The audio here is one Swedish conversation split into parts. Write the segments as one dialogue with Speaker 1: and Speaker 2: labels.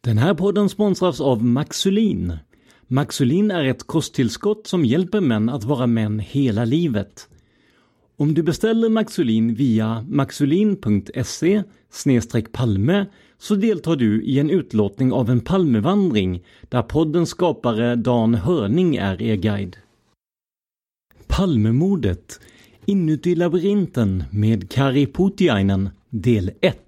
Speaker 1: Den här podden sponsras av Maxulin. Maxulin är ett kosttillskott som hjälper män att vara män hela livet. Om du beställer Maxulin via maxulin.se palme så deltar du i en utlåtning av en Palmevandring där poddens skapare Dan Hörning är er guide. Palmemordet Inuti labyrinten med Kari Putiainen del 1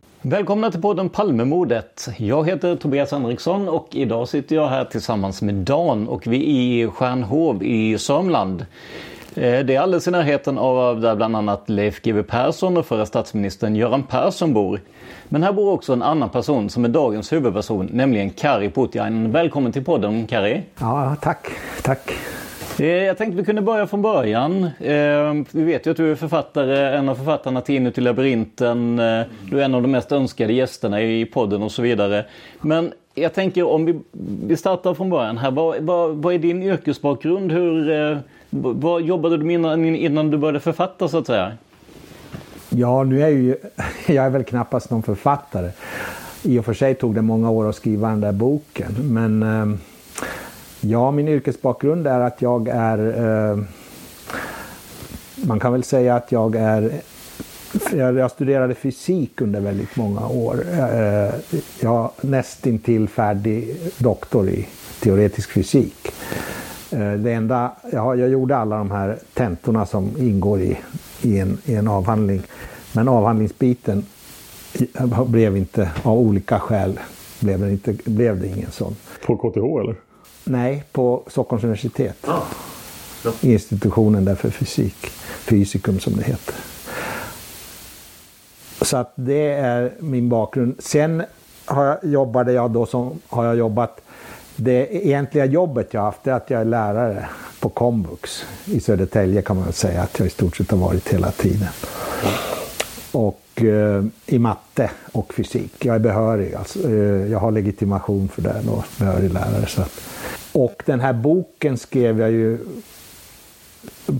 Speaker 1: Välkomna till podden Palmemordet. Jag heter Tobias Henriksson och idag sitter jag här tillsammans med Dan och vi är i Stjärnhov i Sörmland. Eh, det är alldeles i närheten av där bland annat Leif GW Persson och förra statsministern Göran Persson bor. Men här bor också en annan person som är dagens huvudperson, nämligen Kari Putiainen. Välkommen till podden Kari.
Speaker 2: Ja, tack. Tack.
Speaker 1: Eh, jag tänkte vi kunde börja från början. Eh, vi vet ju att du är författare, en av författarna till Inuti labyrinten. Eh, du är en av de mest önskade gästerna i podden och så vidare. Men jag tänker om vi, startar från början här. Vad, vad, vad är din yrkesbakgrund? Hur, vad jobbade du med innan, innan du började författa så att säga?
Speaker 2: Ja, nu är jag ju, jag är väl knappast någon författare. I och för sig tog det många år att skriva den där boken. Men eh, ja, min yrkesbakgrund är att jag är... Eh, man kan väl säga att jag är... Jag, studerade fysik under väldigt många år. Eh, jag är nästintill färdig doktor i teoretisk fysik. Eh, Det enda, jag, jag gjorde alla de här tentorna som ingår i, i, en, i en avhandling. Men avhandlingsbiten blev inte, av olika skäl, blev det, inte, blev det ingen sån.
Speaker 3: På KTH eller?
Speaker 2: Nej, på Stockholms universitet. Institutionen där för fysik. Fysikum som det heter. Så att det är min bakgrund. Sen har jag, jobbade jag då som, har jag jobbat, det egentliga jobbet jag haft är att jag är lärare på komvux i Södertälje kan man väl säga att jag i stort sett har varit hela tiden. Och eh, i matte och fysik. Jag är behörig, alltså, eh, jag har legitimation för det och behörig lärare. Så att. Och den här boken skrev jag ju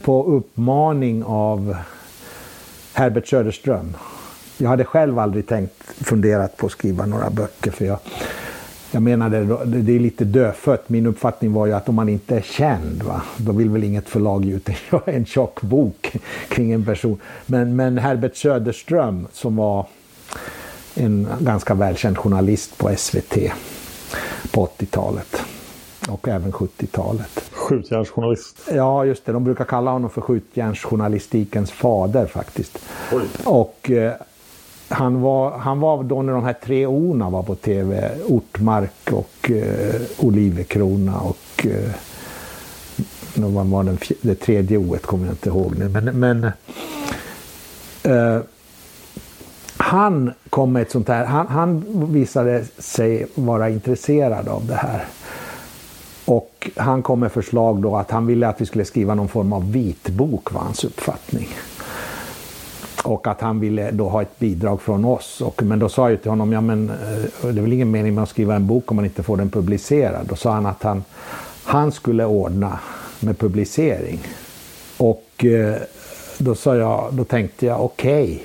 Speaker 2: på uppmaning av Herbert Söderström. Jag hade själv aldrig tänkt funderat på att skriva några böcker för jag, jag menade det är lite dödfött. Min uppfattning var ju att om man inte är känd, va, då vill väl inget förlag ge ut en, en tjock bok kring en person. Men, men Herbert Söderström som var en ganska välkänd journalist på SVT på 80-talet och även 70-talet.
Speaker 3: Skjutjärnsjournalist.
Speaker 2: Ja, just det. De brukar kalla honom för skjutjärnsjournalistikens fader faktiskt. Och eh, han, var, han var då när de här tre orna var på tv. Ortmark och eh, Olivekrona och eh, vad var den, det tredje o kommer jag inte ihåg nu. Men, men eh, han kom med ett sånt här, han, han visade sig vara intresserad av det här. Och han kom med förslag då att han ville att vi skulle skriva någon form av vitbok var hans uppfattning. Och att han ville då ha ett bidrag från oss. Och, men då sa jag till honom, ja men eh, det är väl ingen mening med att skriva en bok om man inte får den publicerad. Då sa han att han, han skulle ordna med publicering. Och eh, då sa jag, då tänkte jag okej.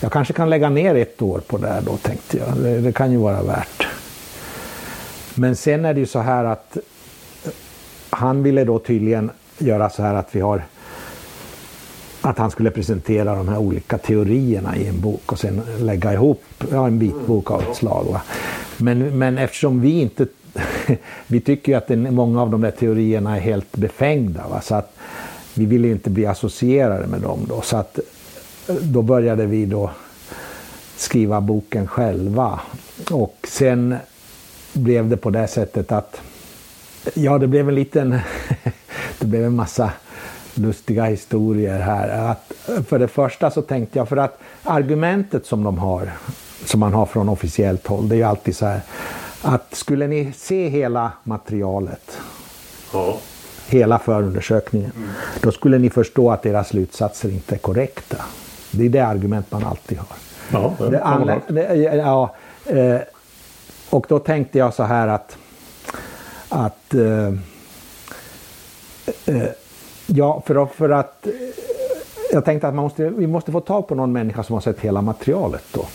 Speaker 2: Jag kanske kan lägga ner ett år på det här då tänkte jag. Det, det kan ju vara värt. Men sen är det ju så här att eh, han ville då tydligen göra så här att vi har att han skulle presentera de här olika teorierna i en bok och sen lägga ihop ja, en vitbok av ett slag. Va? Men, men eftersom vi inte vi tycker ju att den, många av de där teorierna är helt befängda. Va? Så att vi ville ju inte bli associerade med dem då. Så att eh, då började vi då skriva boken själva. Och sen blev det på det sättet att ja, det blev en liten det blev en massa lustiga historier här. Att, för det första så tänkte jag, för att argumentet som de har, som man har från officiellt håll, det är ju alltid så här att skulle ni se hela materialet,
Speaker 4: Ja.
Speaker 2: hela förundersökningen, då skulle ni förstå att deras slutsatser inte är korrekta. Det är det argument man alltid har.
Speaker 4: Ja, det
Speaker 2: Det anlä- det, ja, eh, och då tänkte jag så här att, att eh, eh, ja, för, för att eh, jag tänkte att man måste, vi måste få tag på någon människa som har sett hela materialet då.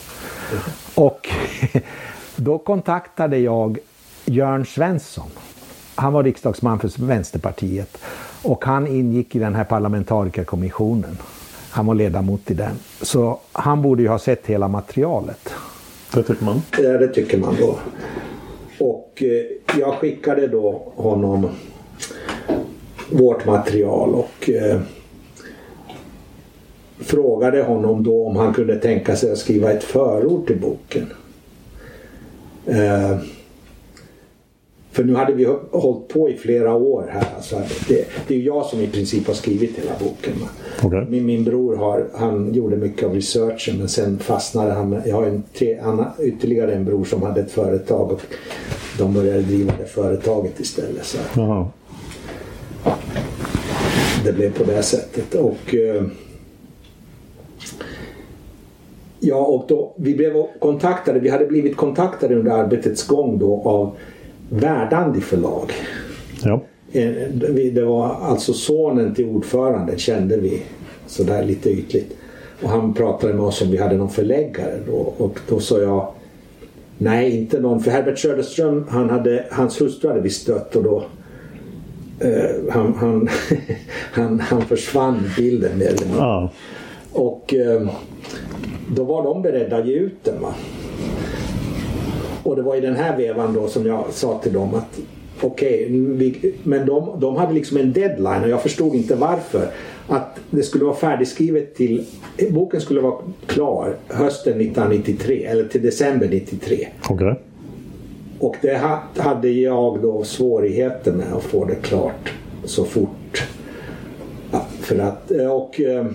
Speaker 2: Och då kontaktade jag Jörn Svensson. Han var riksdagsman för Vänsterpartiet och han ingick i den här parlamentarikerkommissionen. Han var ledamot i den. Så han borde ju ha sett hela materialet.
Speaker 4: Det tycker man.
Speaker 2: Ja, det tycker man då. Och eh, jag skickade då honom vårt material och eh, frågade honom då om han kunde tänka sig att skriva ett förord till boken. Eh, för nu hade vi hå- hållit på i flera år här. Alltså det, det är jag som i princip har skrivit hela boken.
Speaker 4: Okej.
Speaker 2: Min, min bror har, han gjorde mycket av researchen men sen fastnade han. Jag har en, tre, anna, ytterligare en bror som hade ett företag och de började driva det företaget istället. Så
Speaker 4: Jaha.
Speaker 2: det blev på det sättet. Och, eh, ja, och då, vi blev kontaktade, vi hade blivit kontaktade under arbetets gång då av Verdandi förlag.
Speaker 4: Ja.
Speaker 2: Eh, Det var alltså sonen till ordföranden kände vi sådär lite ytligt. Och han pratade med oss om vi hade någon förläggare då. Och då sa jag Nej, inte någon. För Herbert Söderström, han hade, hans hustru hade vi stött och då eh, han, han, han, han försvann bilden mindre.
Speaker 4: Ja.
Speaker 2: Och eh, då var de beredda att ge ut den. Va? Och det var i den här vevan då som jag sa till dem att okej, vi- men de, de hade liksom en deadline och jag förstod inte varför. Att det skulle vara färdigskrivet till, boken skulle vara klar hösten 1993 eller till december 93.
Speaker 4: Okej.
Speaker 2: Och det ha- hade jag då svårigheter med att få det klart så fort. Ja, för att, eh, och, eh,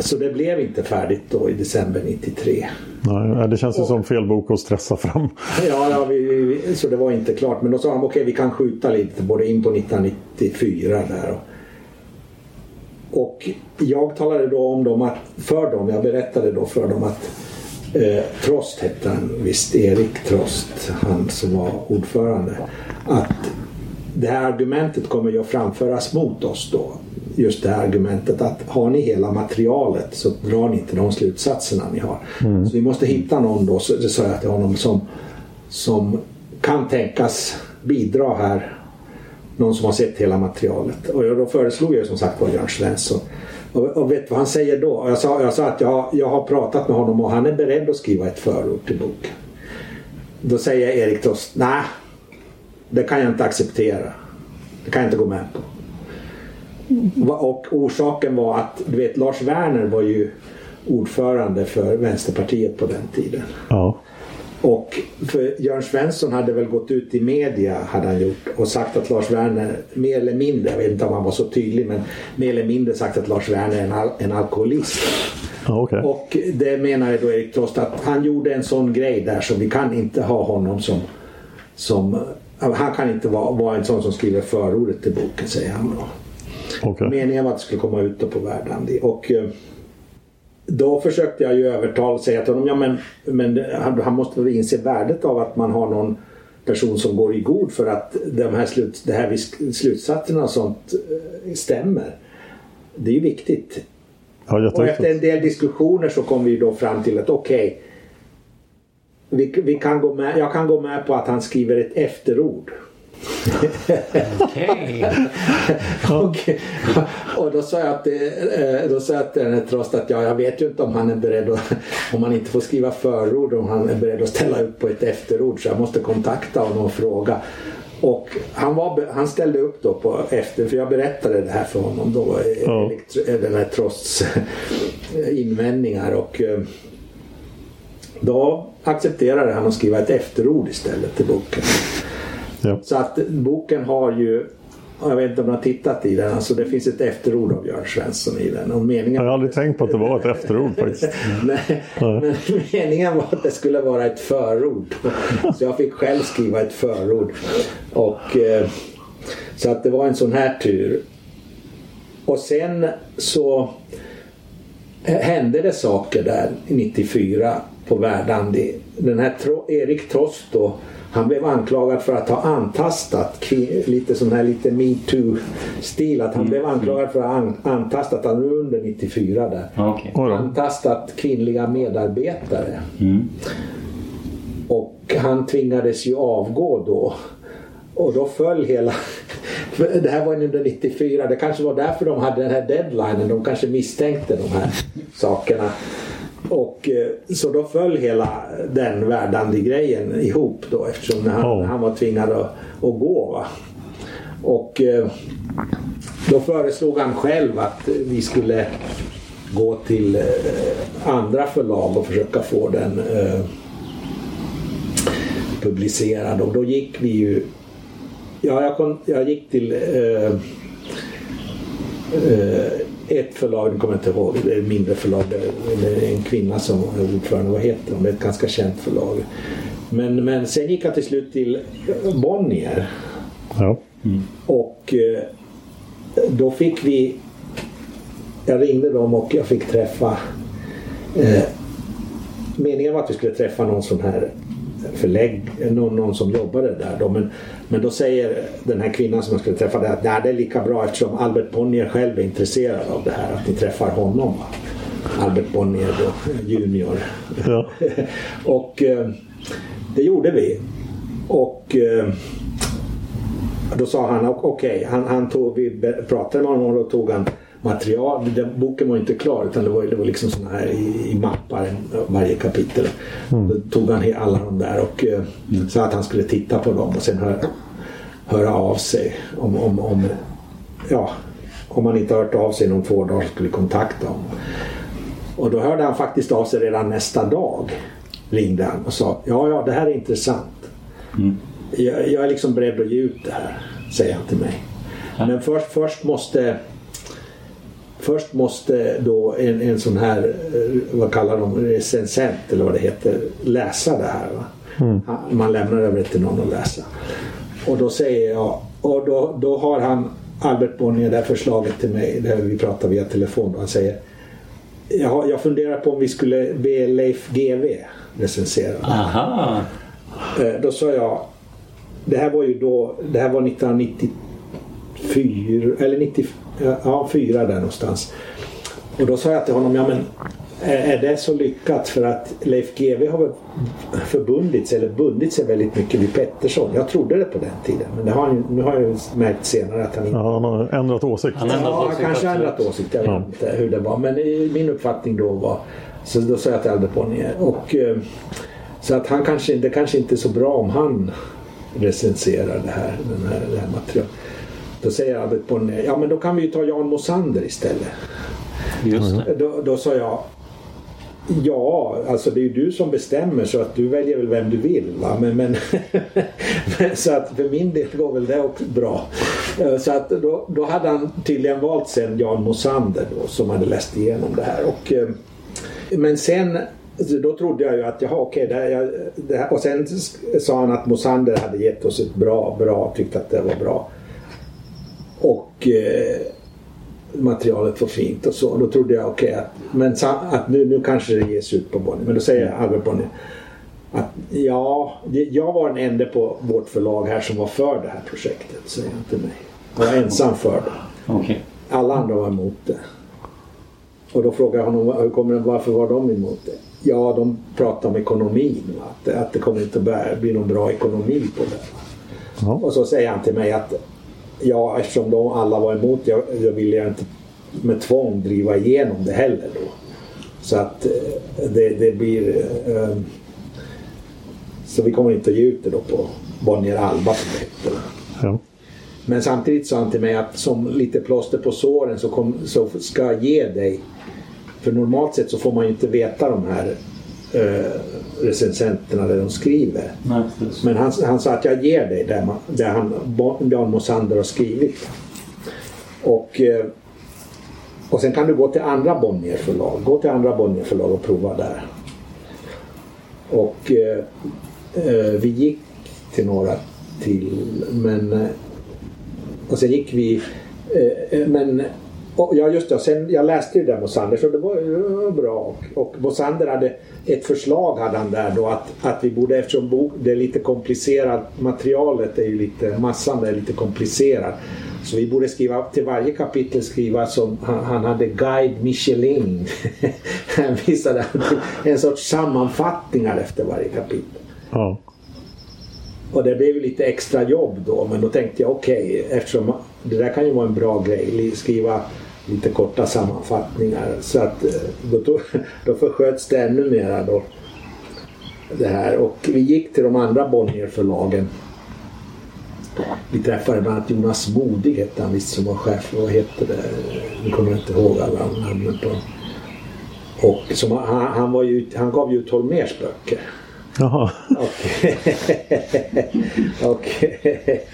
Speaker 2: så det blev inte färdigt då i december 93.
Speaker 4: Nej, det känns ju som fel bok att stressa fram.
Speaker 2: Ja, ja vi, vi, så det var inte klart. Men då sa de okej vi kan skjuta lite både in på 1994 där. Och, och jag talade då om dem att, för dem, jag berättade då för dem att eh, Trost hette han visst, Erik Trost, han som var ordförande. Att det här argumentet kommer ju att framföras mot oss då. Just det här argumentet att har ni hela materialet så drar ni inte de slutsatserna ni har. Så vi måste hitta någon då, så det sa jag till honom, som, som kan tänkas bidra här. Någon som har sett hela materialet. Och då föreslog jag som sagt var Jörn Svensson. Och, och vet vad han säger då? Jag sa, jag sa att jag, jag har pratat med honom och han är beredd att skriva ett förord till boken. Då säger Erik Trost, nej, det kan jag inte acceptera. Det kan jag inte gå med på. Och orsaken var att du vet Lars Werner var ju ordförande för Vänsterpartiet på den tiden.
Speaker 4: Ja.
Speaker 2: Och för Jörn Svensson hade väl gått ut i media hade han gjort och sagt att Lars Werner mer eller mindre, jag vet inte om han var så tydlig men mer eller mindre sagt att Lars Werner är en, al- en alkoholist.
Speaker 4: Okej.
Speaker 2: Och det menar ju då Erik Trost att han gjorde en sån grej där så vi kan inte ha honom som, som han kan inte vara, vara en sån som skriver förordet till boken säger han då.
Speaker 4: Okej.
Speaker 2: Meningen var att det skulle komma ut då på Verdandi. Och eh, då försökte jag ju övertala och säga till honom, ja men, men han, han måste väl inse värdet av att man har någon person som går i god för att de här slut, det här slutsatserna och sånt eh, stämmer. Det är ju viktigt.
Speaker 4: Ja,
Speaker 2: Och efter en del diskussioner så kom vi då fram till att okej, vi, vi kan gå med, jag kan gå med på att han skriver ett efterord.
Speaker 1: Okej.
Speaker 2: och, och då sa jag att, eh, då sa jag till här Trost att ja, jag vet ju inte om han är beredd att, om han inte får skriva förord, om han är beredd att ställa upp på ett efterord så jag måste kontakta honom och fråga. Och han, var, han ställde upp då på efter, för jag berättade det här för honom då, eh,
Speaker 4: Ja.
Speaker 2: eh, den här Trosts invändningar och då accepterade han att skriva ett efterord istället till boken.
Speaker 4: Ja.
Speaker 2: Så att boken har ju, jag vet inte om du har tittat i den, alltså det finns ett efterord av Björn Svensson i den. Och meningen,
Speaker 4: Jag har aldrig tänkt på att det var ett efterord faktiskt.
Speaker 2: Nej, men meningen var att det skulle vara ett förord. Så jag fick själv skriva ett förord. Och, eh, så att det var en sån här tur. Och sen så hände det saker där 94 på Verdandi. Den här Erik Trost då, han blev anklagad för att ha antastat lite sån här lite metoo-stil. Att han blev anklagad för att ha an- antastat, han var under 94 där.
Speaker 4: Då.
Speaker 2: Antastat kvinnliga medarbetare. Och han tvingades ju avgå då. Och då föll hela... Det här var under 94. Det kanske var därför de hade den här deadlinen. De kanske misstänkte de här sakerna. Och eh, så då föll hela den värdande grejen ihop då eftersom han,
Speaker 4: Ja.
Speaker 2: han var tvingad att, att gå. Va? Och eh, då föreslog han själv att vi skulle gå till eh, andra förlag och försöka få den publicerad. Och då gick vi ju... Ja, jag, kom, jag gick till eh, eh, ett förlag, nu kommer jag inte ihåg, det är ett mindre förlag. Det det är en kvinna som är ordförande, vad heter de? Det är ett ganska känt förlag. Men, men sen gick jag till slut till Bonnier.
Speaker 4: Ja.
Speaker 2: Och eh, då fick vi... Jag ringde dem och jag fick träffa... Eh, meningen var att vi skulle träffa någon sån här förlägg, någon, någon som jobbade där då. Men, men då säger den här kvinnan som jag skulle träffa där att "Nej, det är lika bra eftersom Albert Bonnier själv är intresserad av det här. Att ni träffar honom. Va? Albert Bonnier då, junior.
Speaker 4: Ja.
Speaker 2: och eh, det gjorde vi. Och eh, då sa han ok- okej, han, han tog, vi pratade med honom och då tog han material. Den, boken var inte klar utan det var, det var liksom såna här i, i mappar varje kapitel. Då tog han alla de där och eh, sa att han skulle titta på dem och sen höra, höra av sig om, om, om ja, om han inte hört av sig inom två dagar skulle kontakta honom. Och då hörde han faktiskt av sig redan nästa dag. Ringde han och sa ja, ja, det här är intressant. Jag, jag är liksom beredd att ge ut det här, säger han till mig. Men först, först måste Först måste då en, en sån här, eh, vad kallar de, recensent eller vad det heter, läsa det här. Va? Han- Man lämnar över det till någon att läsa. Och då säger jag, och då, då har han Albert Bonnier det här förslaget till mig, det här vi pratar via telefon. Han säger jag, har- jag funderar på om vi skulle be Leif GW recensera. det här."
Speaker 1: Aha.
Speaker 2: Eh, Då sa jag, det här var ju då, det här var 1994, eller 90, ja, 4 där någonstans. Och då sa jag till honom, ja men är det så lyckat? För att Leif GW har väl förbundit sig, eller bundit sig väldigt mycket vid Pettersson. Jag trodde det på den tiden. Men det har han, ju- nu har jag ju märkt senare att han inte
Speaker 4: Ja, han har ändrat åsikt.
Speaker 1: Han ändrat
Speaker 2: Ja, han
Speaker 1: åsikt,
Speaker 2: kanske har
Speaker 1: absolut.
Speaker 2: ändrat åsikt. Jag vet
Speaker 4: Ja.
Speaker 2: inte hur det var. Men i min uppfattning då var... Så då sa jag till Albert Bonnier. Och, eh, så att han kanske, det kanske inte är så bra om han recenserar det här, den här, det här materialet. Då säger Albert Bonnier, ja men då kan vi ju ta Jan Mosander istället.
Speaker 1: Just det.
Speaker 2: Då, då sa jag, Ja, alltså det är ju du som bestämmer så att du väljer väl vem du vill. Va? Men, men, så att för min del går väl det också bra. Eh, Så att då, då hade han tydligen valt sen Jan Mosander då, som hade läst igenom det här. Och, eh, men sen då trodde jag ju att jaha okej, det här, jag- det här, och sen sa han att Mosander hade gett oss ett bra, bra, tyckte att det var bra. Och eh, materialet var fint och så. Då trodde jag okej, att, men sa, att nu, nu kanske det ges ut på Bonnier. Men då säger Albert Bonnier att ja, jag var den enda på vårt förlag här som var för det här projektet, säger han till mig. Jag var ensam för det.
Speaker 1: Okej.
Speaker 2: Alla andra var emot det. Och då frågade jag honom hur kommer det, varför var de emot det? Ja, de pratar om ekonomin. Att, att det kommer inte bli- bli någon bra ekonomi på det.
Speaker 4: Ja.
Speaker 2: Och så säger han till mig att ja, eftersom de alla var emot det, jag, ville jag inte med tvång driva igenom det heller då. Så att eh, det, det blir... eh, så vi kommer inte att ge ut det då på Bonnier Alba som det.
Speaker 4: Ja.
Speaker 2: Men samtidigt sa han till mig att som lite plåster på såren så, kom, så ska jag ge dig. För normalt sett så får man ju inte veta de här eh, recensenterna där de skriver.
Speaker 1: Nej.
Speaker 2: Men han, han sa att jag ger dig där, man, där han, Jan Mosander har skrivit. Och, eh, och sen kan du gå till andra Bonnier-förlag. Gå till andra Bonnier-förlag och prova där. Och eh, eh, vi gick till några till. Men, eh, och sen gick vi... Eh, men och, ja just det, sen, jag läste ju det Mosander så det var, det var bra. Och, och Mosander hade ett förslag hade han där då att, att vi borde eftersom bok, det är lite komplicerat, materialet är ju lite, massan är lite komplicerad. Så vi borde skriva till varje kapitel skriva som han, han hade Guide Michelin. han visade en sorts sammanfattningar efter varje kapitel.
Speaker 4: Ja.
Speaker 2: Och det blev lite extra jobb då men då tänkte jag okej eftersom det där kan ju vara en bra grej. Skriva lite korta sammanfattningar. Så att eh, då, då försköts det ännu mera då. Det här och vi gick till de andra Bonnier-förlagen. Vi träffade bland annat Jonas Modig hette han visst som var chef. Vad hette det? Nu kommer jag inte ihåg alla namnen på Och som, han, han, var ju, han gav ju ut Holmers böcker.
Speaker 4: Jaha.
Speaker 2: Okej. Okej.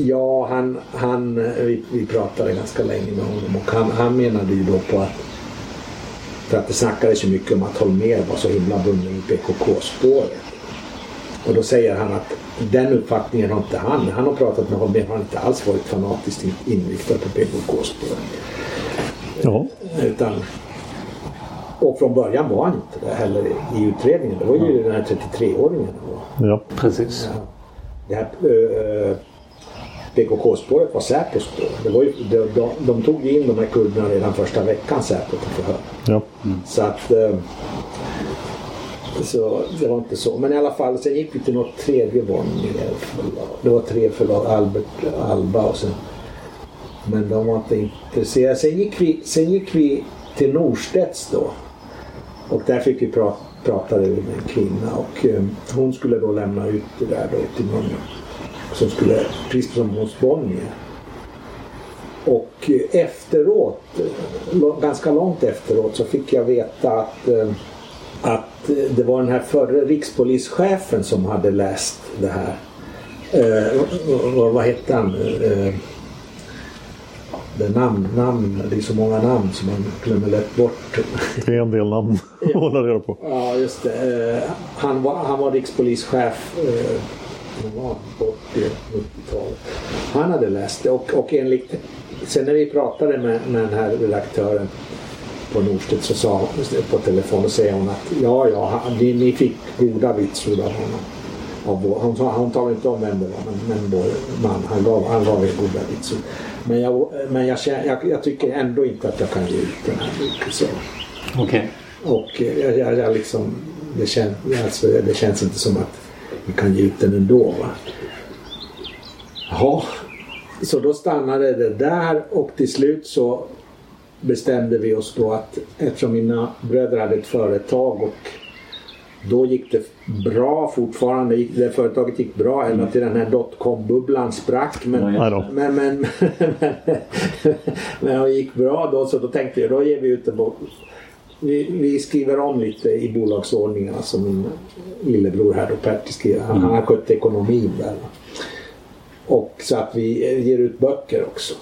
Speaker 2: Ja, han, han, vi, vi pratade ganska länge med honom och han, han menade ju då på att för att det snackades ju mycket om att Holmér var så himla bunden i PKK-spåret. Och då säger han att den uppfattningen har inte han. Han har pratat med Holmér har inte alls varit fanatiskt in- inriktad på PKK-spåret.
Speaker 4: Ja.
Speaker 2: Utan, och från början var han inte det heller i utredningen. Det var ju den här 33-åringen. då.
Speaker 4: Ja.
Speaker 1: Precis.
Speaker 2: Det här eh, PKK-spåret var Säpos spår. Det var ju, de, de, de tog in de här kurderna redan första veckan Säpo till förhör.
Speaker 4: Ja.
Speaker 2: Så att... Eh, så det var inte så. Men i alla fall, sen gick vi till något tredje Bonnier förlag. Det var tre förlag, Albert, Alba och sen... Men de var inte intresserade. Sen gick vi, sen gick vi till Norstedts då. Och där fick vi pra, prata med en kvinna och eh, hon skulle då lämna ut det där då till någon som skulle, precis som hos Bonnier. Och eh, efteråt, eh, ganska långt efteråt så fick jag veta att, eh, att det var den här förre rikspolischefen som hade läst det här. Eh, vad, hette han? Eh, det namn, namn, det är så många namn som man glömmer lätt bort.
Speaker 4: Det är en del namn att hålla reda på.
Speaker 2: Ja, just det. Han var, han var rikspolischef han var 80-90-talet. Han hade läst det och, och enligt... Sen när vi pratade med, med den här redaktören på Norstedt så sa på telefon och säger hon att ja, ja, ni, ni fick goda vitsord av honom. Av vår, hon, talade inte om vem det var, men, men vår man, han gav, han gav er goda vitsord. Men, jag, men jag, jag, jag tycker ändå inte att jag kan ge ut den här boken.
Speaker 1: Okej.
Speaker 2: Och eh, jag, jag, jag liksom, det, kän, alltså, det känns inte som att vi kan ge ut den ändå. Va? Jaha, så då stannade det där och till slut så bestämde vi oss då att eftersom mina bröder hade ett företag och då gick det bra fortfarande. Gick, det företaget gick bra ända till den här dotcom-bubblan sprack. Men,
Speaker 4: då.
Speaker 2: men, men, men, men det gick bra då så då tänkte jag då ger vi ut en bok vi, vi skriver om lite i bolagsordningen. Alltså min lillebror här Pertti skriver. Han, han har skött ekonomin där. Och så att vi ger ut böcker också.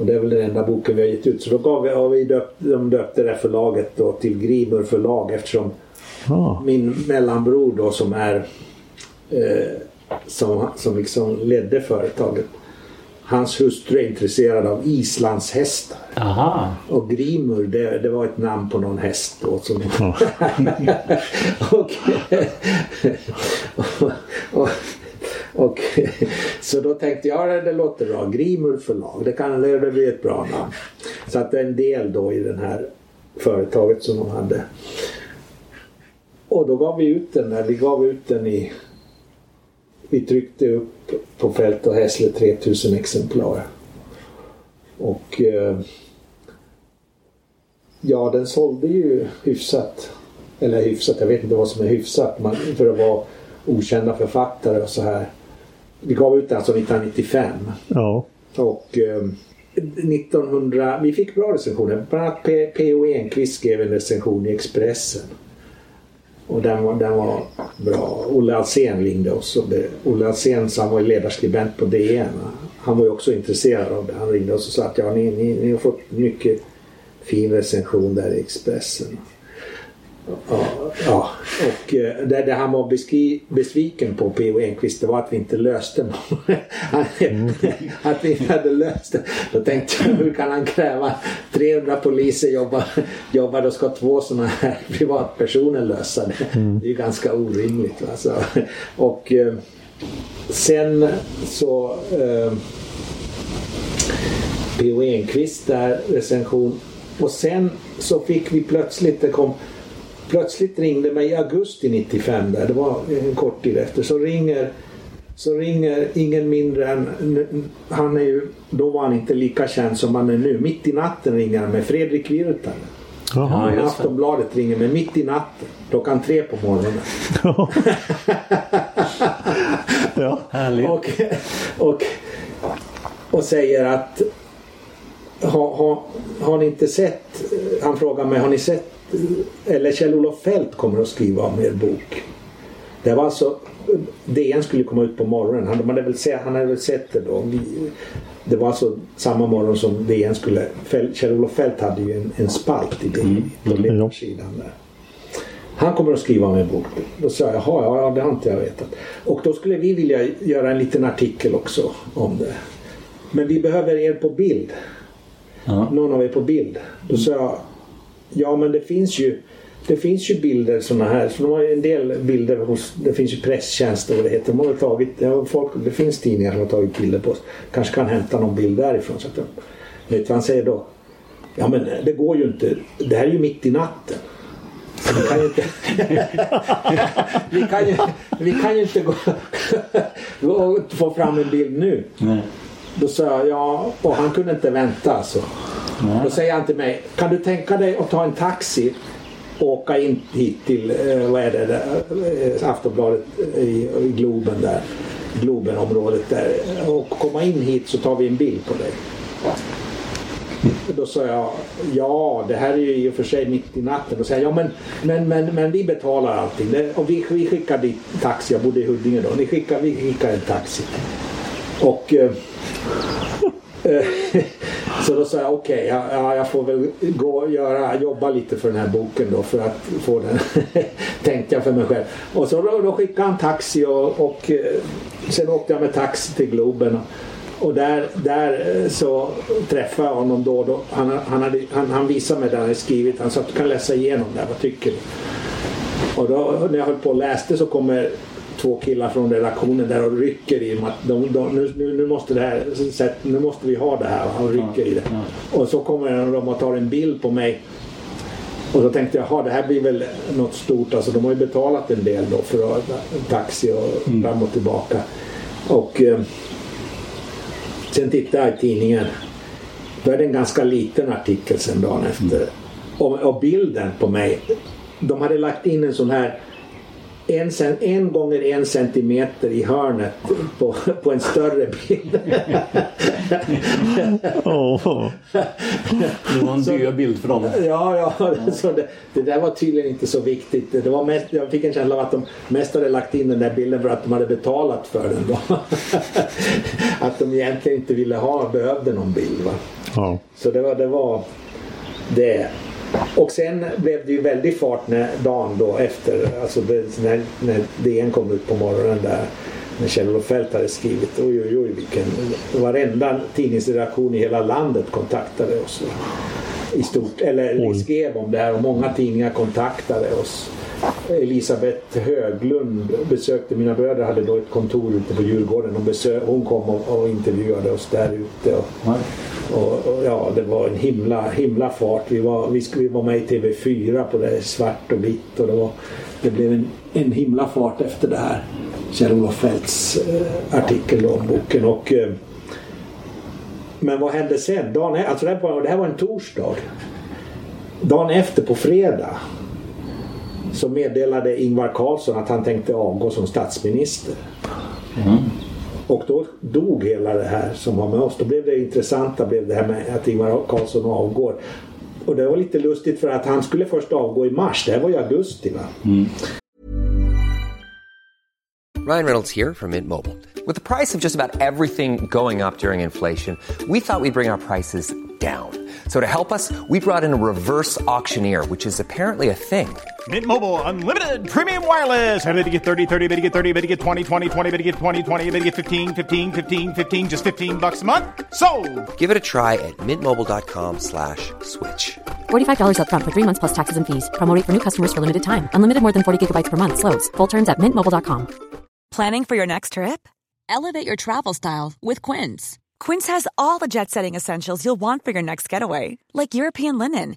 Speaker 2: Och det är väl den enda boken vi har gett ut. Så då gav vi, har vi döpt, de döpte det förlaget då till Grimur förlag eftersom
Speaker 4: Ja.
Speaker 2: min mellanbror då som är eh, som, som liksom ledde företaget. Hans hustru är intresserad av islandshästar.
Speaker 1: Aha.
Speaker 2: Och Grimur det, det var ett namn på någon häst då. Som... och, och, och, och, så då tänkte jag ja, det låter bra. Grimur förlag, det kan det bli ett bra namn. Så att det är en del då i det här företaget som de hade. Och då gav vi ut den där. Vi gav ut den i... Vi tryckte upp på Fält och Hässle 3000 exemplar. Och... Eh, ja, den sålde ju hyfsat. Eller hyfsat, jag vet inte vad som är hyfsat. Man, för att vara okända författare och så här. Vi gav ut den alltså 1995.
Speaker 4: Ja.
Speaker 2: Och eh, 1900, vi fick bra recensioner. Bland annat P.O. Enquist skrev en recension i Expressen. Och den var, den var bra. Olle Alsén ringde oss. Och det, Olle Alsén som var ledarskribent på DN. Han var ju också intresserad av det. Han ringde oss och sa att ja, ni, ni, ni har fått mycket fin recension där i Expressen. Ja, och eh, det, det han var besviken på P.O. Enquist det var att vi inte löste någon. att vi inte hade löst det. Då tänkte jag hur kan han kräva 300 poliser jobbar, jobbar då ska två sådana här privatpersoner lösa det. Det är ju ganska orimligt. Alltså. Och eh, sen så eh, P.O. Enquist där recension och sen så fick vi plötsligt, det kom plötsligt ringde mig i augusti 95 där, det var en kort tid efter, så ringer så ringer ingen mindre än, han är ju, då var han inte lika känd som han är nu. Mitt i natten ringer han med Fredrik Virtanen.
Speaker 4: Jaha.
Speaker 2: Aftonbladet ringer mig mitt i natten, klockan tre på morgonen.
Speaker 4: ja.
Speaker 1: Härligt.
Speaker 2: och, och, och säger att har, har, har ni inte sett, han frågar mig, har ni sett eller Kjell-Olof Fält kommer att skriva om er bok. Det var alltså DN skulle komma ut på morgonen. Han, hade, väl sett, han hade väl sett det då. Det var alltså samma morgon som DN skulle... Kjell-Olof Fält hade ju en, en spalt i DN på ledarsidan där. Han kommer att skriva om en bok. Då sa jag, jaha, ja, ja, det har inte jag vetat. Och då skulle vi vilja göra en liten artikel också om det. Men vi behöver er på bild.
Speaker 1: Ja.
Speaker 2: Någon av er på bild. Då sa jag, ja men det finns ju det finns ju bilder sådana här. Så de har ju en del bilder hos, det finns ju presstjänster och det heter. De har tagit, det, har folk, det finns tidningar som har tagit bilder på oss. Kanske kan hämta någon bild därifrån. Så att de, vet du vad han säger då? Ja men det går ju inte. Det här är ju mitt i natten. Så vi kan ju inte, vi kan ju, vi kan ju inte gå och få fram en bild nu.
Speaker 1: Nej.
Speaker 2: Då sa jag ja, och han kunde inte vänta alltså. Då säger han till mig, kan du tänka dig att ta en taxi och åka in hit till, eh, vad är det, där, eh, Aftonbladet eh, i, i Globen där, Globenområdet där och komma in hit så tar vi en bild på dig. Då sa jag, ja det här är ju i och för sig mitt i natten. Då säger jag, ja men, men, men, men vi betalar allting. Och vi, vi skickar dit taxi, jag bodde i Huddinge då. Ni skickar, vi skickar en taxi. Och eh, eh, så då sa jag okej, ja, ja, jag får väl gå och göra, jobba lite för den här boken då för att få den. Tänkte jag för mig själv. Och så då, då skickade han taxi och, och eh, sen åkte jag med taxi till Globen. Och där, där så träffade jag honom då. och då. Han, han, hade, han, han visade mig det han hade skrivit. Han sa att du kan läsa igenom det här. Vad tycker du? Och då, när jag höll på och läste så kommer två killar från redaktionen där och rycker i att de, de, nu, nu, måste det här, nu måste vi ha det här. Och rycker i det. Och så kommer de och tar en bild på mig. Och då tänkte jag, det här blir väl något stort. Alltså de har ju betalat en del då för att, taxi och fram och tillbaka. Och eh, sen tittade jag i tidningen. Då är det en ganska liten artikel sen dagen efter. Och, och bilden på mig. De hade lagt in en sån här en, en gånger en centimeter i hörnet på, på en större bild.
Speaker 4: Åh.
Speaker 1: Det var en dyr bild för dem.
Speaker 2: Ja, ja. Så det, det där var tydligen inte så viktigt. Det var mest, jag fick en känsla av att de mest hade lagt in den där bilden för att de hade betalat för den. Då. att de egentligen inte ville ha, behövde någon bild. Va?
Speaker 4: Ja.
Speaker 2: Så det var det. Var det. Och sen blev det ju väldig fart när dagen då efter, alltså det, när, när DN kom ut på morgonen där när Kjell-Olof Feldt hade skrivit. Oj, oj, oj, vilken... Varenda tidningsredaktion i hela landet kontaktade oss. I stort, eller
Speaker 4: Oj.
Speaker 2: skrev om det här och många tidningar kontaktade oss. Elisabeth Höglund besökte, mina bröder hade då ett kontor ute på Djurgården. Hon, besö, hon kom och, och intervjuade oss där ute. Och, och, och ja, det var en himla, himla fart. Vi var, vi, vi var med i TV4 på det svart och vitt. Och det, var, det blev en, en himla fart efter det här. Kjell-Olof Feldts eh, artikel om boken. Och, eh, men vad hände sen? Dagen, alltså det, här var, det här var en torsdag. Dagen efter på fredag så meddelade Ingvar Carlsson att han tänkte avgå som statsminister. Och då dog hela det här som var med oss. Då blev det intressanta blev det här med att Ingvar Carlsson avgår. Och det var lite lustigt för att han skulle först avgå i mars. Det här var i augusti va?
Speaker 5: Ryan Reynolds here from Mint Mobile. With the price of just about everything going up during inflation, we thought we'd bring our prices down. So to help us, we brought in a reverse auctioneer, which is apparently a thing.
Speaker 6: Mint Mobile unlimited premium wireless. Ready to get 30, 30, bit to get 30, bit to get 20, 20, 20, bit to get 20, 20, bit to get 15, 15, 15, 15 just 15 bucks a month. So,
Speaker 5: Give it a try at mintmobile.com slash switch.
Speaker 7: $45 upfront for three months plus taxes and fees. Promo rate for new customers for limited time. Unlimited more than 40 gigabytes per month. Slows. Full terms at mintmobile.com.
Speaker 8: Planning for your next trip? Elevate your travel style with Quince. Quince has all the jet setting essentials you'll want for your next getaway, like European linen,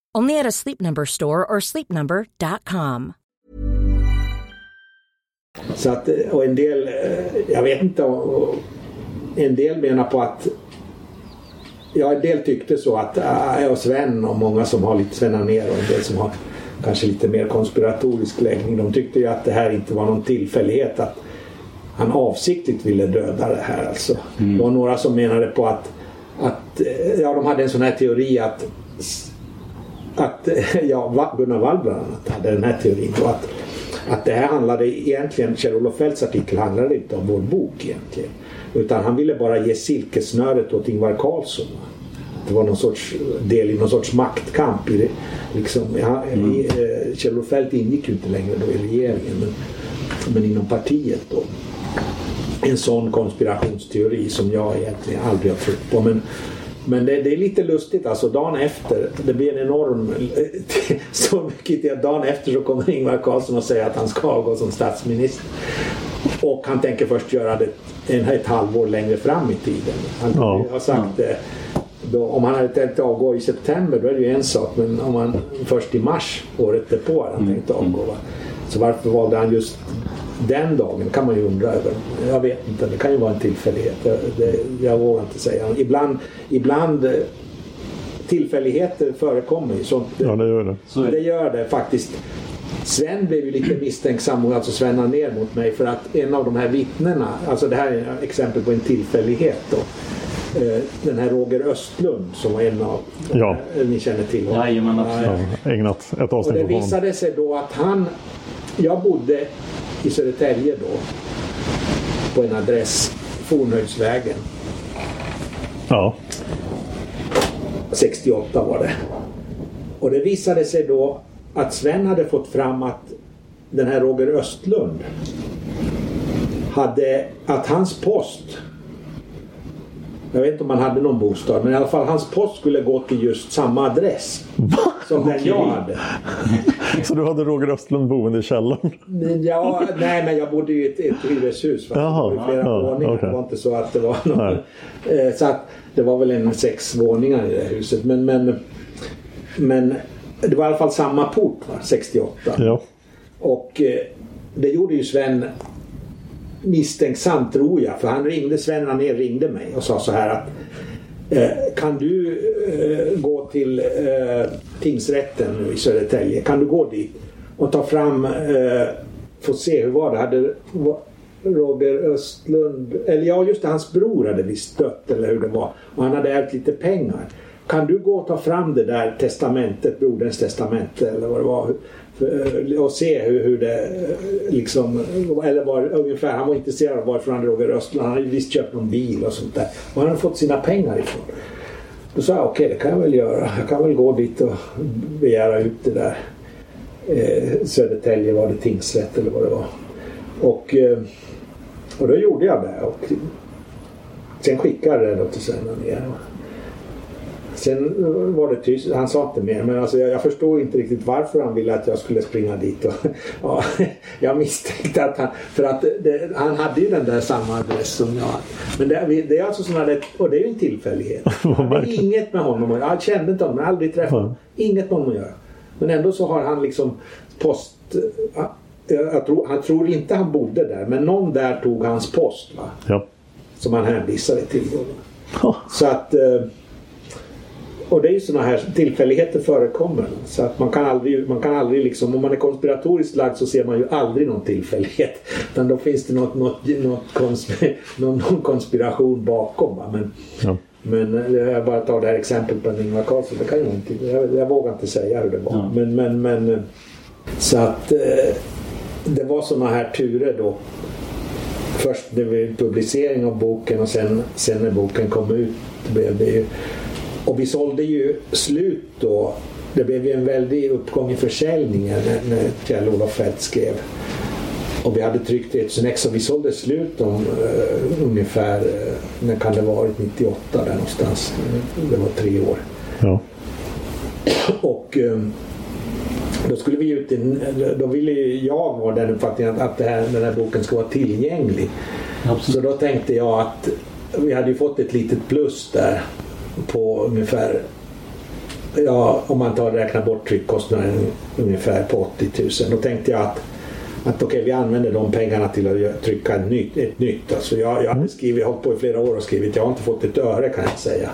Speaker 9: Only at a Sleep Number store or sleepnumber.com.
Speaker 2: Så att, och en del, eh, jag vet inte, en del menar på att Ja, en del tyckte så att jag och Sven och många som har lite Sven ner och en del som har kanske lite mer konspiratorisk läggning. De tyckte ju att det här inte var någon tillfällighet att han avsiktligt ville döda det här alltså. Det var några som menade på att, att eh, ja, de hade en sån här teori att att ja, Va- Gunnar annat hade den här teorin då att, att det här handlade egentligen, Kjell-Olof Feldts artikel handlade inte om vår bok egentligen. Utan han ville bara ge silkesnöret åt Ingvar Carlsson. Det var någon sorts del i någon sorts maktkamp. I det, liksom, ja, i, eh, Kjell-Olof Feldt ingick ju inte längre då i regeringen men, men inom partiet då. En sån konspirationsteori som jag egentligen aldrig har trott på. Men, men det, det är lite lustigt alltså dagen efter. Det blir en enorm... Så mycket till att dagen efter så kommer Ingvar Carlsson och säger att han ska avgå som statsminister. Och han tänker först göra det en, ett halvår längre fram i tiden. Han
Speaker 4: Ja.
Speaker 2: har sagt det. Då, om han hade tänkt avgå i september då är det ju en sak. Men om han först i mars året därpå hade han tänkt avgå. Va? Så varför valde han just den dagen kan man ju undra över. Jag vet inte, det kan ju vara en tillfällighet. Jag, det, jag vågar inte säga. Ibland, ibland eh, tillfälligheter förekommer ju. Sånt,
Speaker 4: Ja, det gör det.
Speaker 2: det gör det faktiskt. Sven blev ju lite misstänksam, alltså Sven ner mot mig för att en av de här vittnena, alltså det här är ett exempel på en tillfällighet då. Eh, Den här Roger Östlund som var en av,
Speaker 4: Ja.
Speaker 2: eh, ni känner till honom.
Speaker 1: Jajamän, absolut.
Speaker 4: Ja, ägnat ett
Speaker 2: Och
Speaker 4: avsnitt
Speaker 2: det
Speaker 4: åt honom.
Speaker 2: visade sig då att han, jag bodde i Södertälje då på en adress, Fornhöjdsvägen.
Speaker 4: Ja.
Speaker 2: 68 var det. Och det visade sig då att Sven hade fått fram att den här Roger Östlund hade att hans post jag vet inte om han hade någon bostad men i alla fall hans post skulle gå till just samma adress som den jag hade.
Speaker 4: Så du hade Roger Östlund boende i källaren?
Speaker 2: Ja, nej men jag bodde i ett, ett hyreshus. fast Det var ju flera
Speaker 4: ja,
Speaker 2: våningar.
Speaker 4: okej.
Speaker 2: Det var inte så att det var någon, eh, Så att det var väl en sex våningar i det här huset. Men, men, men det var i alla fall samma port, va? 68.
Speaker 4: Ja.
Speaker 2: Och eh, det gjorde ju Sven misstänksam tror jag. För han ringde, Sven Anér ringde mig och sa så här att Eh, kan du eh, gå till eh, tingsrätten i Södertälje? Kan du gå dit och ta fram, få se hur var det? Hade Roger Östlund, eller ja just det, hans bror hade visst dött eller hur det var. Och han hade ärvt lite pengar. Kan du gå och ta fram det där testamentet, broderns testamente eller vad det var. Eh, och se hur, hur det eh, liksom, eller var ungefär, han var intresserad av varifrån han drog i Östland. han hade visst köpt någon bil och sånt där. Och han hade fått sina pengar ifrån. Då sa jag okej det kan jag väl göra. Jag kan väl gå dit och begära ut det där. Eh, Södertälje var det tingsrätt eller vad det var. Och, eh, och då gjorde jag det. Och sen skickade jag det till Sven ner. Sen var det tyst, han sa inte mer men alltså jag, jag förstod inte riktigt varför han ville att jag skulle springa dit. Och, ja, jag misstänkte att han, för att det, han hade ju den där samma adress som jag. Men det, det är alltså sådana där, och det är ju en tillfällighet. Inget med honom att göra. Jag kände inte honom, jag aldrig träffat honom. Inget med honom att göra. Men ändå så har han liksom post... ja, Jag tror, han tror inte han bodde där men någon där tog hans post. Va?
Speaker 4: Ja.
Speaker 2: Som han hänvisade till. Då. Så att... Och det är ju sådana här tillfälligheter förekommer. Så att man kan aldrig, man kan aldrig liksom, om man är konspiratoriskt lagd så ser man ju aldrig någon tillfällighet. Utan då finns det något, något, något konsp- någon, någon konspiration bakom. Va? Men,
Speaker 4: Ja.
Speaker 2: men eh, jag bara tar det här exemplet med Ingvar Carlsson. Det kan jag, inte, jag, jag vågar inte säga hur det var. Men, men, men, eh, så att eh, det var sådana här turer då. Först det var publicering av boken och sen, sen när boken kom ut blev det ju och vi sålde ju slut då. Det blev ju en väldig uppgång i försäljningen när, Kjell-Olof Feldt skrev. Och vi hade tryckt 1000 ex och vi sålde slut om eh, ungefär, eh, när kan det varit, 98 där någonstans. Det var tre år.
Speaker 4: Ja.
Speaker 2: Och eh, då skulle vi ut i, då ville ju jag vara den uppfattningen att, att det här, den här boken ska vara tillgänglig. Så då tänkte jag att vi hade ju fått ett litet plus där på ungefär Ja, om man tar räknar bort tryckkostnaden ungefär på 80 000. Då tänkte jag att, att okej, vi använder de pengarna till att trycka ett nytt. Ett nytt. Alltså jag, jag hade skrivit, hållit på i flera år och skrivit. Jag har inte fått ett öre kan jag säga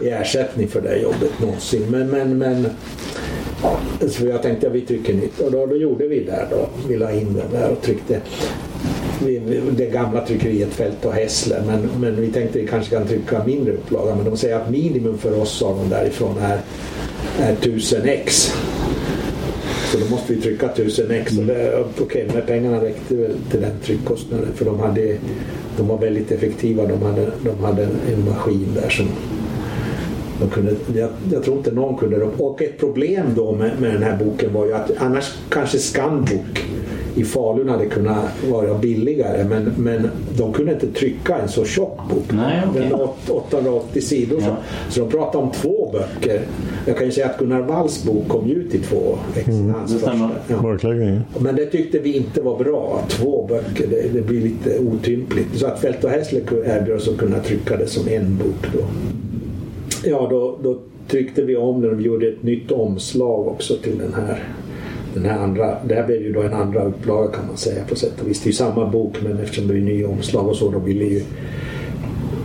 Speaker 2: i ersättning för det jobbet någonsin. Men, men, men så jag tänkte att vi trycker nytt och då, då gjorde vi det då. Vi la in den där och tryckte vi, det gamla tryckeriet Fält och Hässle men, men vi tänkte vi kanske kan trycka mindre upplaga men de säger att minimum för oss sa de därifrån är, är 1000 ex. Så då måste vi trycka 1000 ex mm. okej, de här pengarna räckte väl till den tryckkostnaden för de, hade, de var väldigt effektiva. De hade, de hade en maskin där som de kunde, jag, jag tror inte någon kunde dem. Och ett problem då med, med den här boken var ju att annars kanske Scanbook i Falun hade kunnat vara billigare men, men de kunde inte trycka en så tjock bok.
Speaker 1: Nej, okej.
Speaker 2: Den var åt- 880 sidor. Så, så de pratade om två böcker. Jag kan ju säga att Gunnar Walls bok kom ut i två ex. Hans första. Ja. Men det tyckte vi inte var bra. Två böcker, det, det blir lite otympligt. Så att Fält och Hässle erbjöd oss att kunna trycka det som en bok då. Ja, då, då tryckte vi om den och vi gjorde ett nytt omslag också till den här. Den här andra, det här blev ju då en andra upplaga kan man säga på sätt och vis. Det är ju samma bok men eftersom det är ny omslag och så då ville ju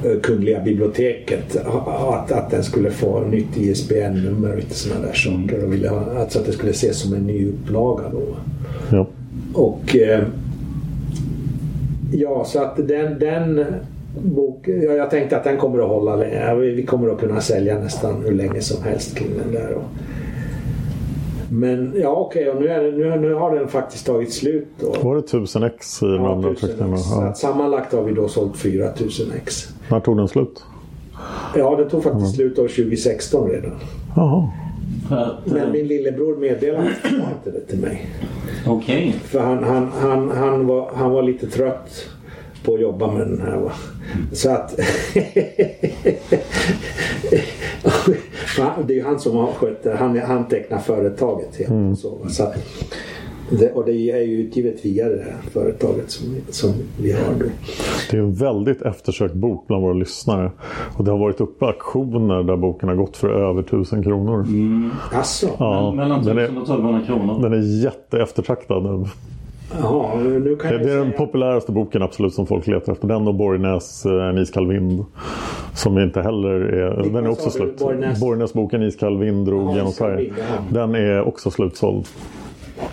Speaker 2: eh, Kungliga biblioteket att, att den skulle få nytt ISBN-nummer och lite sådana där saker. Och ville ha, alltså att det skulle ses som en ny upplaga då.
Speaker 4: Ja.
Speaker 2: Och eh, ja, så att den, den bok, ja, jag tänkte att den kommer att hålla länge. Vi kommer att kunna sälja nästan hur länge som helst kring den där. Och, Men ja okej, och nu, är det, nu, nu har den faktiskt tagit slut då.
Speaker 4: Var det 1000 ex i den
Speaker 2: Ja,
Speaker 4: andra
Speaker 2: 1000
Speaker 4: tryckningen? Ja.
Speaker 2: sammanlagt har vi då sålt 4000 ex.
Speaker 4: När tog den slut?
Speaker 2: Ja, det tog faktiskt slut år 2016 redan.
Speaker 4: Jaha.
Speaker 2: Men min lillebror meddelade inte det till mig.
Speaker 1: Okej.
Speaker 2: För han, han, han, han, var, han var lite trött på att jobba med den här. Va? Så att... det är ju han som har skött det. Han, han tecknar företaget. Helt och så, så att, det, och det är ju utgivet via det här företaget som, som vi har då.
Speaker 4: Det är en väldigt eftersökt bok bland våra lyssnare. Och det har varit uppe auktioner där boken har gått för över 1000 kronor.
Speaker 2: Alltså,
Speaker 4: Ja,
Speaker 1: Mellan
Speaker 4: den
Speaker 1: 1000
Speaker 4: är,
Speaker 1: och 1200 kronor.
Speaker 4: den är jätteeftertraktad.
Speaker 2: Jaha, nu kan
Speaker 4: Det, det är den populäraste boken absolut som folk letar efter. Den och Borgnäs eh, En iskall vind. Som inte heller är...
Speaker 2: Vilken
Speaker 4: Den är också slut.
Speaker 2: Borgnäs?
Speaker 4: Borgnäs boken Iskall vind drog genom Sverige. Den är också slutsåld.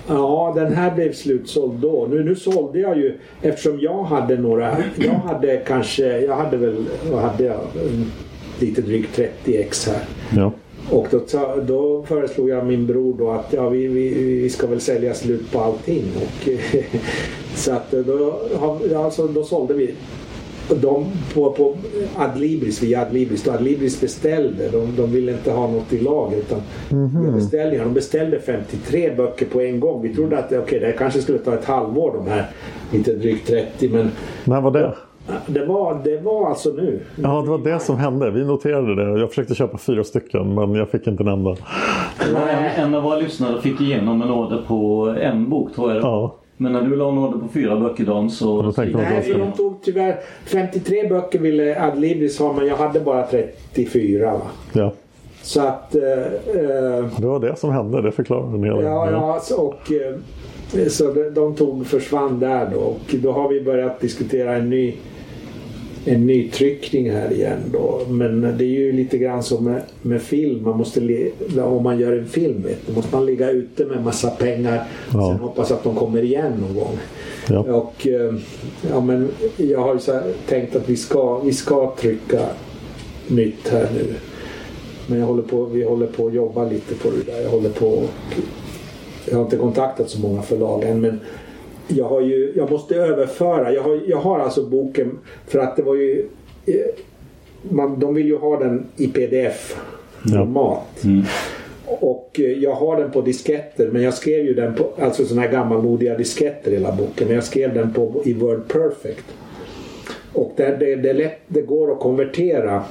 Speaker 2: Ja, den här blev slutsåld då. Nu, nu sålde jag ju eftersom jag hade några. Jag hade kanske, jag hade väl, vad hade jag? Mm, Lite drygt 30 ex här.
Speaker 4: Ja.
Speaker 2: Och då, då föreslog jag min bror då att ja, vi, vi, vi ska väl sälja slut på allting. Och, så att då, har- alltså, då sålde vi de på, på Adlibris, via Adlibris. Då Adlibris beställde. De, de ville inte ha något i lager utan via beställningar. De beställde 53 böcker på en gång. Vi trodde att okay, det kanske skulle ta ett halvår de här lite drygt 30 men
Speaker 4: När var det?
Speaker 2: Det var, det var alltså nu.
Speaker 4: Ja, det var det som hände. Vi noterade det. Jag försökte köpa fyra stycken men jag fick inte en enda.
Speaker 1: En, av våra lyssnare fick igenom en order på en bok tror jag.
Speaker 4: Ja.
Speaker 1: Men när du la en order på fyra böcker Dan så...
Speaker 4: då tänkte
Speaker 2: Nej, de tog tyvärr 53 böcker ville Adlibris ha men jag hade bara 34 va.
Speaker 4: Ja.
Speaker 2: Så att... eh, eh,
Speaker 4: Det var det som hände. Det förklarar en hel del.
Speaker 2: Ja, ja så- och eh, så de, de tog försvann där då och då har vi börjat diskutera en ny en ny tryckning här igen då. Men det är ju lite grann som med, med film. Man måste om man gör en film vet, du, måste man ligga ute med massa pengar och
Speaker 4: Ja.
Speaker 2: sen hoppas att de kommer igen någon gång.
Speaker 4: Ja.
Speaker 2: Och eh, ja, men jag har ju tänkt att vi ska, vi ska trycka nytt här nu. Men jag håller på, vi håller på att jobba lite på det där. Jag håller på Jag har inte kontaktat så många förlag än men jag, har ju, jag måste överföra. Jag har, jag har alltså boken för att det var ju eh, man, de vill ju ha den i pdf-format. Och eh, jag har den på disketter men jag skrev ju den på alltså sådana här gammalmodiga disketter hela boken. Men jag skrev den på, i Word Perfect. Och det, det, det, lätt, det går att konvertera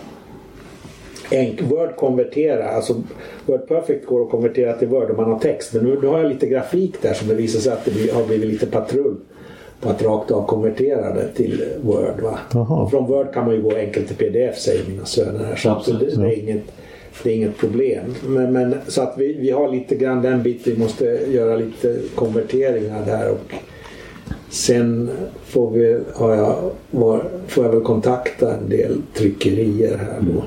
Speaker 2: Enk, Word konvertera, alltså Word Perfect går att konvertera till Word om man har text. Men nu, nu har jag lite grafik där som det visar sig att det har blivit lite patrull på att rakt av konvertera det till Word. Va? Från Word kan man ju gå enkelt till PDF säger mina söner här. Så att det, är inget, det är inget problem. Men, men, så att vi, vi har lite grann den biten. Vi måste göra lite konverteringar där. Och sen får, vi, har jag, var, får jag väl kontakta en del tryckerier här då.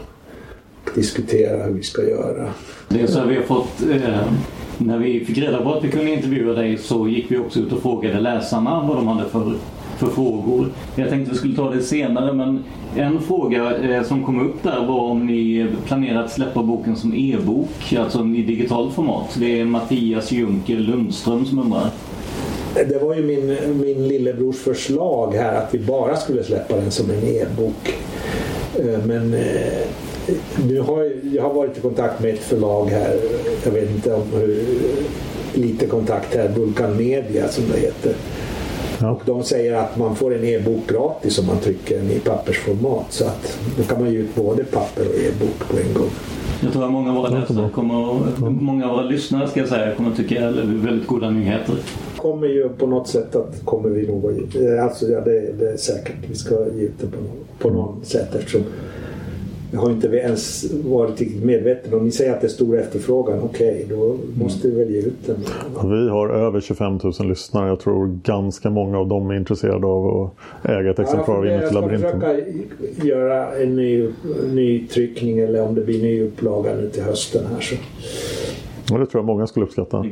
Speaker 2: Diskutera hur vi ska göra.
Speaker 1: Det är så vi har fått... Eh, när vi fick reda på att vi kunde intervjua dig så gick vi också ut och frågade läsarna vad de hade för, för frågor. Jag tänkte vi skulle ta det senare men en fråga eh, som kom upp där var om ni planerar att släppa boken som e-bok, alltså i digitalt format. Det är Mattias Junker Lundström som undrar.
Speaker 2: Det var ju min, min lillebrors förslag här att vi bara skulle släppa den som en e-bok. Eh, Men eh, nu har jag, jag har varit i kontakt med ett förlag här. Jag vet inte om hur lite kontakt här. Vulkan Media som det heter. Och de säger att man får en e-bok gratis om man trycker den i pappersformat. Så att då kan man ge ut både papper och e-bok på en gång.
Speaker 1: Jag tror att många av våra läsare kommer, många av våra lyssnare ska jag säga, kommer tycka det är väldigt goda nyheter.
Speaker 2: kommer ju på något sätt att kommer vi nog att ge, alltså ja, det, det är säkert. Vi ska ge ut det på, på något sätt eftersom jag har inte ens varit riktigt medveten om. Ni säger att det är stor efterfrågan. Okej, då måste vi väl ge ut den.
Speaker 4: Vi har över 25 000 lyssnare. Jag tror ganska många av dem är intresserade av att äga ett exemplar av
Speaker 2: Ja, jag
Speaker 4: Inuti
Speaker 2: ska
Speaker 4: labyrinten.
Speaker 2: försöka göra en ny, ny tryckning eller om det blir ny upplaga nu till hösten här så.
Speaker 4: Och det tror jag många skulle uppskatta. Och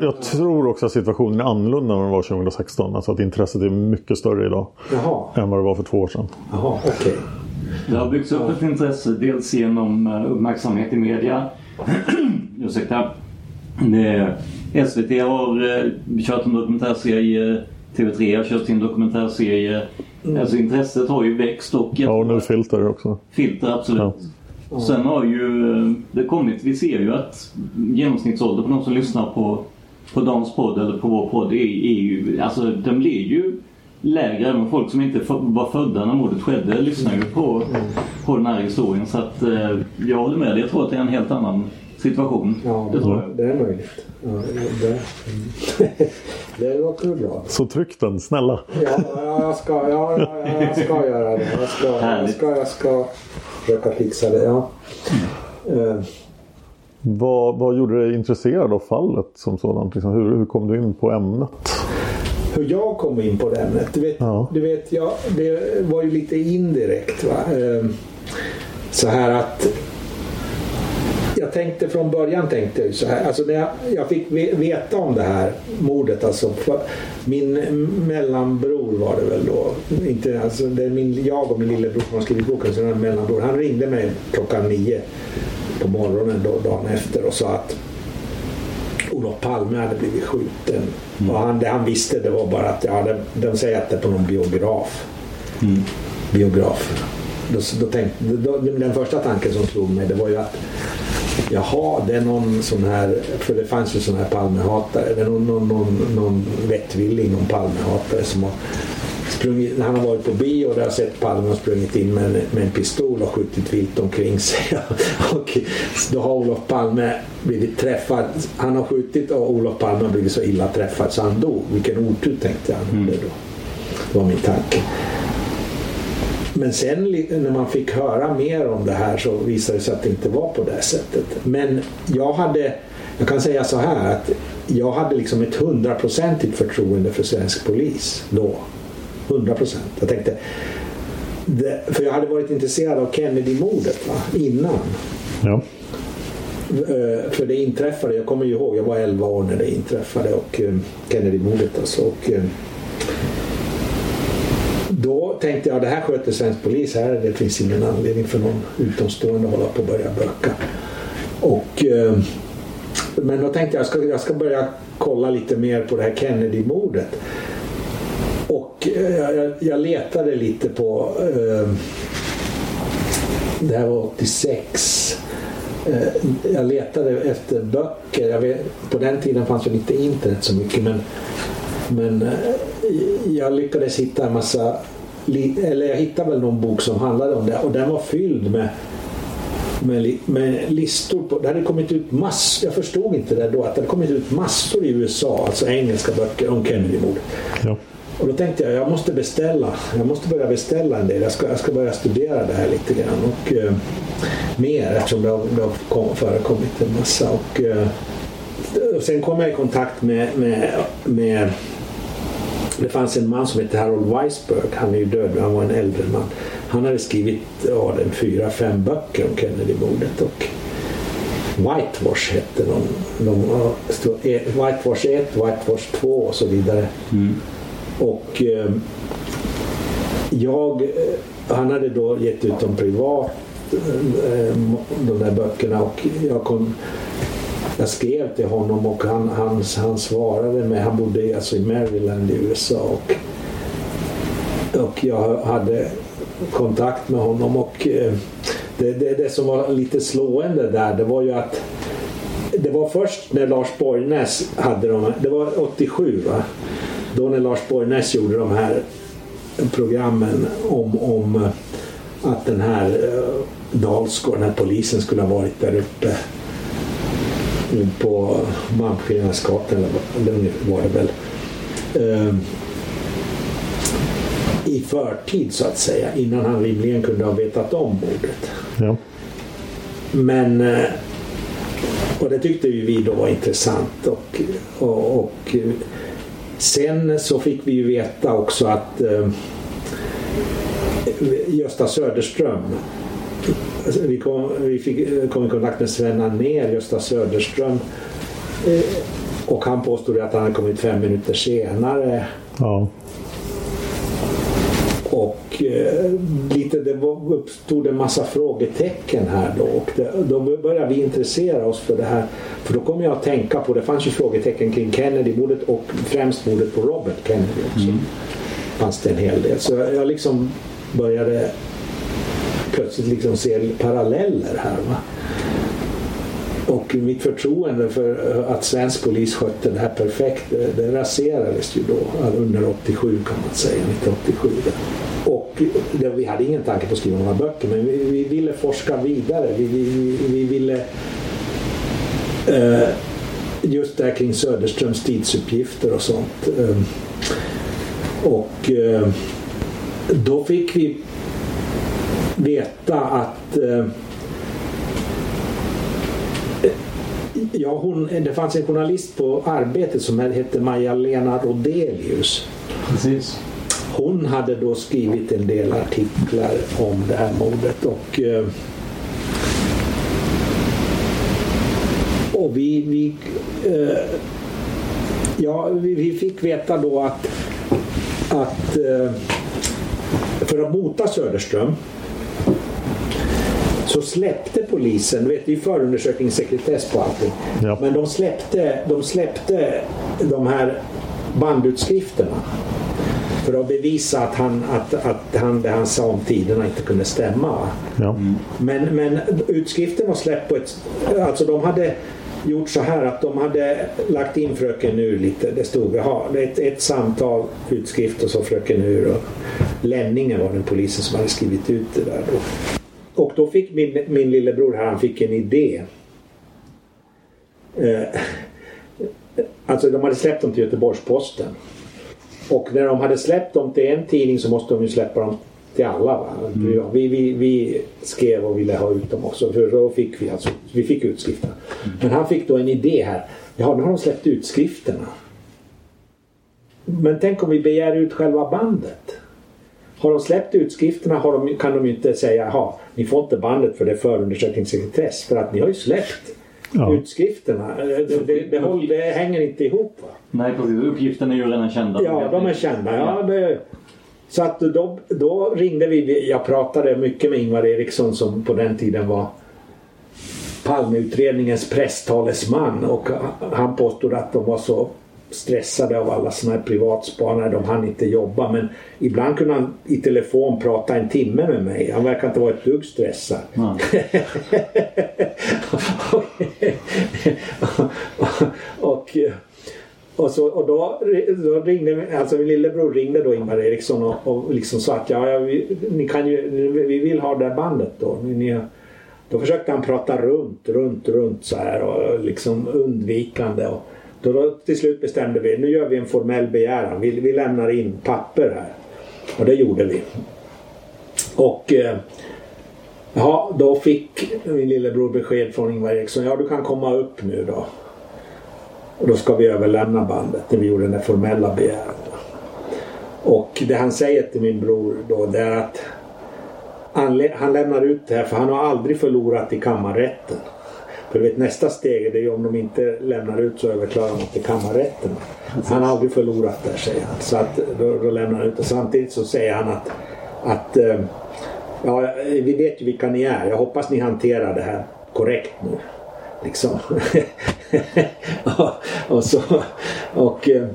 Speaker 4: jag tror också att situationen är annorlunda än vad den var 2016. Alltså att intresset är mycket större idag
Speaker 2: Jaha,
Speaker 4: än vad det var för två år sedan.
Speaker 2: jaha, okej.
Speaker 1: Det har byggts upp ett intresse dels genom eh, uppmärksamhet i media. Ursäkta. SVT har eh, kört en dokumentärserie. TV3 har kört sin dokumentärserie. Mm. Alltså intresset har ju växt och...
Speaker 4: Ja, och nu filter också.
Speaker 1: Filter, absolut. Ja. Sen har ju eh, det kommit, vi ser ju att genomsnittsålder på de som lyssnar på, på Dans podd eller på vår podd är, är ju, alltså den blir ju lägre. Även folk som inte var födda när mordet skedde lyssnar ju på, på den här historien. Så att eh, jag håller med dig. Jag tror att det är en helt annan situation.
Speaker 2: Ja, det, tror jag. det är möjligt. Ja, det, det låter bra.
Speaker 4: Så tryck den, snälla.
Speaker 2: Ja, ja, jag, ska, ja, jag ska göra det. Jag ska, jag ska, jag ska försöka fixa det. Ja. Mm.
Speaker 4: Vad, vad gjorde dig intresserad av fallet som sådant? Liksom, hur, hur kom du in på ämnet?
Speaker 2: Hur jag kom in på det ämnet. Du vet, ja. du vet jag, det var ju lite indirekt. Va? Ehm, så här att jag tänkte från början tänkte jag så här. Alltså när jag, jag fick veta om det här mordet. Alltså, min mellanbror var det väl då. Inte, alltså, det är min, jag och min lillebror som har skrivit boken. Så mellanbror, han ringde mig klockan nio på morgonen då, dagen efter och sa att Olof Palme hade blivit skjuten. Mm. Och han, det han visste det var bara att ja, de, de säger att det är på någon biograf. Mm. Biograf. Då, då tänkte, då, den första tanken som slog mig det var ju att Jaha, det är någon sån här, för det fanns ju sån här Palmehatare. Det är någon, någon, någon, någon vettvilling, någon Palmehatare som har sprungit, han har varit på bio och där har sett Palme och sprungit in med en, med en pistol och skjutit vilt omkring sig. och då har Olof Palme blivit träffad. Han har skjutit och Olof Palme har blivit så illa träffad så han dog. Vilken otur tänkte han. Mm. Det då. Det var min tanke. Men sen när man fick höra mer om det här så visade det sig att det inte var på det sättet. Men jag hade, jag kan säga så här att jag hade liksom ett hundraprocentigt förtroende för svensk polis då. 100 procent. Jag tänkte, det, för jag hade varit intresserad av Kennedy-mordet innan.
Speaker 4: Ja.
Speaker 2: Uh, för det inträffade, jag kommer ju ihåg, jag var 11 år när det inträffade och uh, Kennedy-mordet alltså. Och, uh, då tänkte jag det här sköter svensk polis här. Det finns ingen anledning för någon utomstående att hålla på och börja böka. Och, men då tänkte jag jag ska, jag ska börja kolla lite mer på det här Kennedy-mordet. Och eh, jag, jag letade lite på eh, det här var 86. Eh, jag letade efter böcker. Jag vet, på den tiden fanns ju inte internet så mycket men, men eh, jag lyckades hitta en massa eller jag hittade väl någon bok som handlade om det och den var fylld med med, med listor på, det hade kommit ut massor, jag förstod inte det då, att det hade kommit ut massor i USA, alltså engelska böcker om Kennedy-mordet.
Speaker 4: Ja.
Speaker 2: Och då tänkte jag, jag måste beställa. Jag måste börja beställa en del. Jag ska, jag ska börja studera det här lite grann. Och, eh, mer eftersom det har, det har kom, förekommit en massa. Och, eh, och sen kom jag i kontakt med, med, med det fanns en man som hette Harold Weisberg. Han är ju död, han var en äldre man. Han hade skrivit ja, den fyra, fem böcker om Kennedy-mordet. Och Whitewash hette någon. någon e, Whitewash 1, Whitewash 2 och så vidare. Mm. Och eh, jag, han hade då gett ut dem privat, eh, eh de där böckerna och jag kom jag skrev till honom och han, han, han svarade mig. Han bodde alltså i Maryland i USA. Och, och jag hade kontakt med honom och eh, det, det, det, som var lite slående där det var ju att det var först när Lars Borgnäs hade de det var 87 va? Då när Lars Borgnäs gjorde de här programmen om, om att den här eh, Dalsgård, den här polisen skulle ha varit där uppe på Malmskillnadsgatan eller var det väl. Eh, I förtid så att säga innan han rimligen kunde ha vetat om mordet.
Speaker 4: Ja.
Speaker 2: Men eh, och det tyckte ju vi då var intressant och, och, och Sen så fick vi ju veta också att eh, Gösta Söderström vi, kom, vi fick, kom i kontakt med Sven Anér, Gösta Söderström eh, och han påstod att han hade kommit fem minuter senare.
Speaker 4: Ja.
Speaker 2: Och och eh, lite, det uppstod en massa frågetecken här då och det, då började vi intressera oss för det här. För då kom jag att tänka på, det fanns ju frågetecken kring Kennedy-mordet och främst mordet på Robert Kennedy också. Mm. Fanns det en hel del. Så jag, jag liksom började plötsligt liksom se paralleller här. Va? Och mitt förtroende för att svensk polis skötte det här perfekt, det raserades ju då under 87 kan man säga, 1987. Och det, vi hade ingen tanke på att skriva några böcker men vi, vi ville forska vidare. Vi, vi, vi ville eh, just där kring Söderströms tidsuppgifter och sånt. Eh, och eh, då fick vi veta att eh, Ja, hon, det fanns en journalist på Arbetet som hette Maja-Lena Rodelius.
Speaker 1: Precis.
Speaker 2: Hon hade då skrivit en del artiklar om det här mordet och eh, och vi, vi eh, ja, vi, fick veta då att, att eh, för att mota Söderström så släppte polisen, vet det är förundersökningssekretess på allting. Ja. Men de släppte, de släppte de här bandutskrifterna för att bevisa att, han, att, att han, det han sa om tiderna inte kunde stämma. Ja. Men, men utskriften var släppt på ett... Alltså de hade gjort så här att de hade lagt in Fröken Ur lite. Det stod aha, ett, ett samtal, utskrift och så Fröken Ur. Och Lenningen var den polisen som hade skrivit ut det där då. Och då fick min, min lillebror här, han fick en idé. Eh, alltså de hade släppt dem till Göteborgs-Posten. Och när de hade släppt dem till en tidning så måste de ju släppa dem till alla. Mm. Vi, vi, vi skrev och ville ha ut dem också. För då fick vi alltså, vi fick utskrifterna. Mm. Men han fick då en idé här. Ja, nu har de släppt utskrifterna. Men tänk om vi begär ut själva bandet. Har de släppt utskrifterna har de, kan de ju inte säga att ni får inte bandet för det är förundersökningssekretess för att ni har ju släppt ja. utskrifterna. Det, det, det, det, hänger inte ihop. Va?
Speaker 1: Nej precis, uppgifterna är ju redan kända.
Speaker 2: Ja, de är kända. Ja, det, så att då, då ringde vi, jag pratade mycket med Ingvar Eriksson som på den tiden var Palmeutredningens presstalesman och han påstod att de var så stressade av alla sådana här privatspanare. De hann inte jobba men ibland kunde han i telefon prata en timme med mig. Han verkar inte vara ett dugg stressad. Mm. och, och, så, och då, då ringde alltså min lillebror ringde då Ingvar Eriksson och, och liksom sa att ja, ja vi, ni kan ju, vi vill ha det här bandet då. Ni, då försökte han prata runt, runt, runt så här och liksom undvikande. Och, då, då till slut bestämde vi, nu gör vi en formell begäran. Vi, vi lämnar in papper här. Och det gjorde vi. Och eh, ja, då fick min lillebror besked från Ingvar Eriksson. Ja, du kan komma upp nu då. Och då ska vi överlämna bandet när vi gjorde den där formella begäran. Och det han säger till min bror då det är att han, han lämnar ut det här för han har aldrig förlorat i kammarrätten. För vet, nästa steg är ju om de inte lämnar ut så överklagar de till kammarrätten. Han har aldrig förlorat där säger han. Så att, då, då lämnar han ut och samtidigt så säger han att, att eh, ja, vi vet ju vilka ni är. Jag hoppas ni hanterar det här korrekt nu. Liksom. och så, och, eh,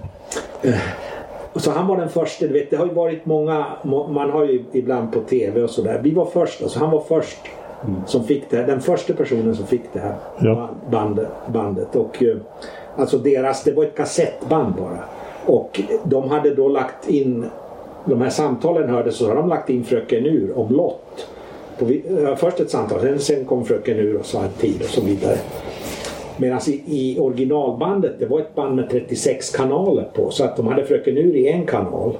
Speaker 2: så han var den första, du vet det har ju varit många, man har ju ibland på TV och sådär. Vi var först, alltså han var först Mm. Som fick det, den första personen som fick det här ja. bandet, bandet. Och, eh, alltså deras, det var ett kassettband bara. Och de hade då lagt in, de här samtalen hördes så har de lagt in Fröken Ur om Lott. På, först ett samtal, sen kom Fröken Ur och sa en tid och så vidare. Medan i, i originalbandet, det var ett band med 36 kanaler på så att de hade Fröken Ur i en kanal.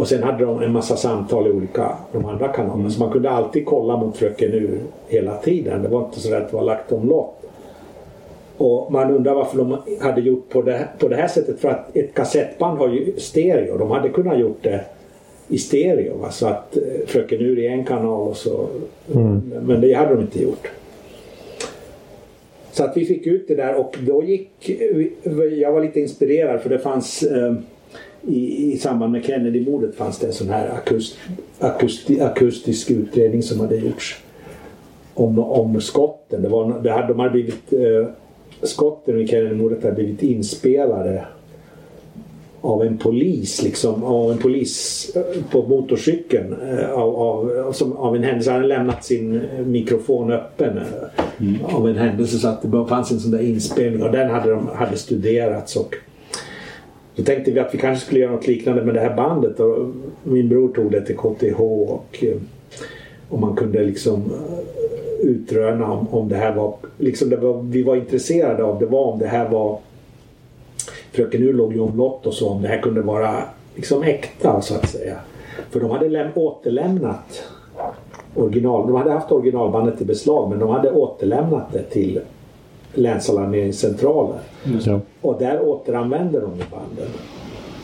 Speaker 2: Och sen hade de en massa samtal i olika, de andra kanalerna. Mm. Så man kunde alltid kolla mot Fröken Ur hela tiden. Det var inte så att det var lagt om lott. Och man undrar varför de hade gjort på det, på det här sättet. För att ett kassettband har ju stereo. De hade kunnat gjort det i stereo. Va? Så att eh, Fröken Ur i en kanal och så. Mm. Men det hade de inte gjort. Så att vi fick ut det där och då gick, jag var lite inspirerad för det fanns eh, i, i samband med Kennedy-mordet fanns det en sån här akust, akusti, akustisk utredning som hade gjorts om, om skotten. Det var, det hade, de hade blivit, eh, skotten i Kennedy-mordet hade blivit inspelade av en polis, liksom, av en polis eh, på motorcykeln. Eh, av, av, som, av en händelse. Han hade lämnat sin mikrofon öppen mm. av en händelse så att det fanns en sån där inspelning och den hade de hade studerats. Och, då tänkte vi att vi kanske skulle göra något liknande med det här bandet. Och min bror tog det till KTH och eh, om man kunde liksom eh, utröna om, om det här var, liksom det var, vi var intresserade av det var om det här var Fröken Ur låg ju omlott och så om det här kunde vara liksom äkta så att säga. För de hade läm- återlämnat original, de hade haft originalbandet i beslag men de hade återlämnat det till länsalarmeringscentraler. Mm. Och där återanvände de banden.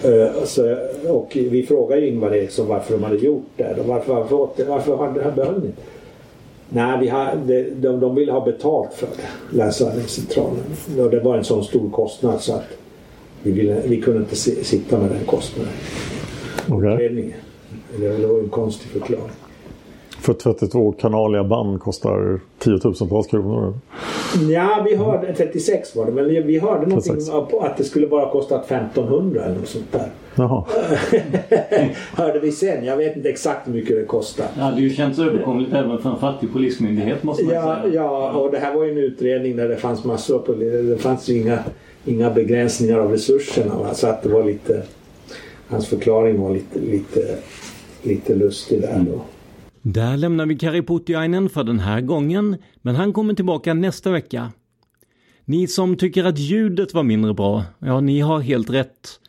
Speaker 2: Uh, så, och vi frågade Ingvar Eriksson varför de hade gjort det. Och varför, varför, varför, varför hade behöll ni Nej, vi hade, de, de ville ha betalt för det, länsarbetscentralen. Och det var en sån stor kostnad så att vi, ville, vi kunde inte sitta med den kostnaden.
Speaker 4: Okay.
Speaker 2: Det var en konstig förklaring.
Speaker 4: För 32 kanaliga band kostar tiotusentals kronor.
Speaker 2: Ja, vi hörde 36 var det, men vi, hörde någonting 36. på att det skulle bara kostat 1500 eller något sånt där.
Speaker 4: Jaha.
Speaker 2: hörde vi sen. Jag vet inte exakt hur mycket det kostar.
Speaker 1: Ja, det ju känts överkomligt även för en fattig polismyndighet måste man
Speaker 2: ja,
Speaker 1: säga.
Speaker 2: Ja, och det här var ju en utredning där det fanns massor på Det fanns ju inga, inga begränsningar av resurserna. Va? Så att det var lite... Hans förklaring var lite, lite, lite lustig där då.
Speaker 1: Där lämnar vi Kari Putiainen för den här gången, men han kommer tillbaka nästa vecka. Ni som tycker att ljudet var mindre bra, ja, ni har helt rätt.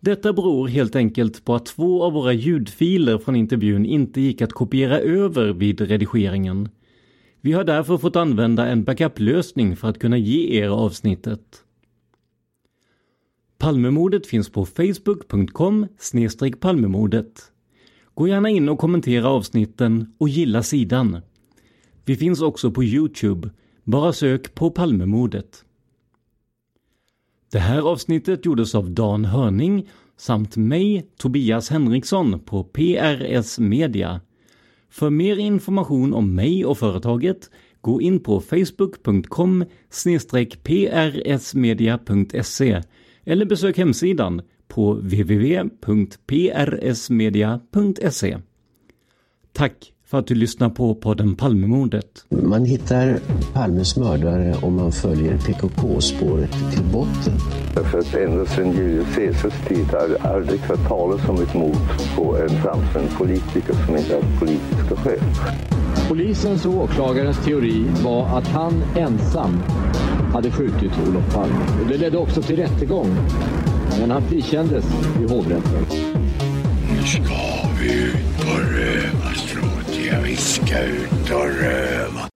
Speaker 1: Detta beror helt enkelt på att två av våra ljudfiler från intervjun inte gick att kopiera över vid redigeringen. Vi har därför fått använda en backup-lösning för att kunna ge er avsnittet. Palmemordet finns på facebook.com palmemordet. Gå gärna in och kommentera avsnitten och gilla sidan. Vi finns också på Youtube. Bara sök på Palmemordet. Det här avsnittet gjordes av Dan Hörning samt mig, Tobias Henriksson på PRS Media. För mer information om mig och företaget gå in på facebook.com prsmedia.se eller besök hemsidan på www.prsmedia.se. Tack för att du lyssnar på podden Palmemordet.
Speaker 10: Man hittar Palmes mördare om man följer PKK-spåret till botten.
Speaker 11: För att ända sedan Julius Caesars tid har det aldrig hört talas om ett mord på en framstående politiker som inte haft politiska skäl.
Speaker 12: Polisens och åklagarens teori var att han ensam hade skjutit Olof Palme. Och det ledde också till rättegång. Men han frikändes i hovrätten.
Speaker 13: Nu ska vi ut på rövarstråt. Jag Vi ska ut och röva.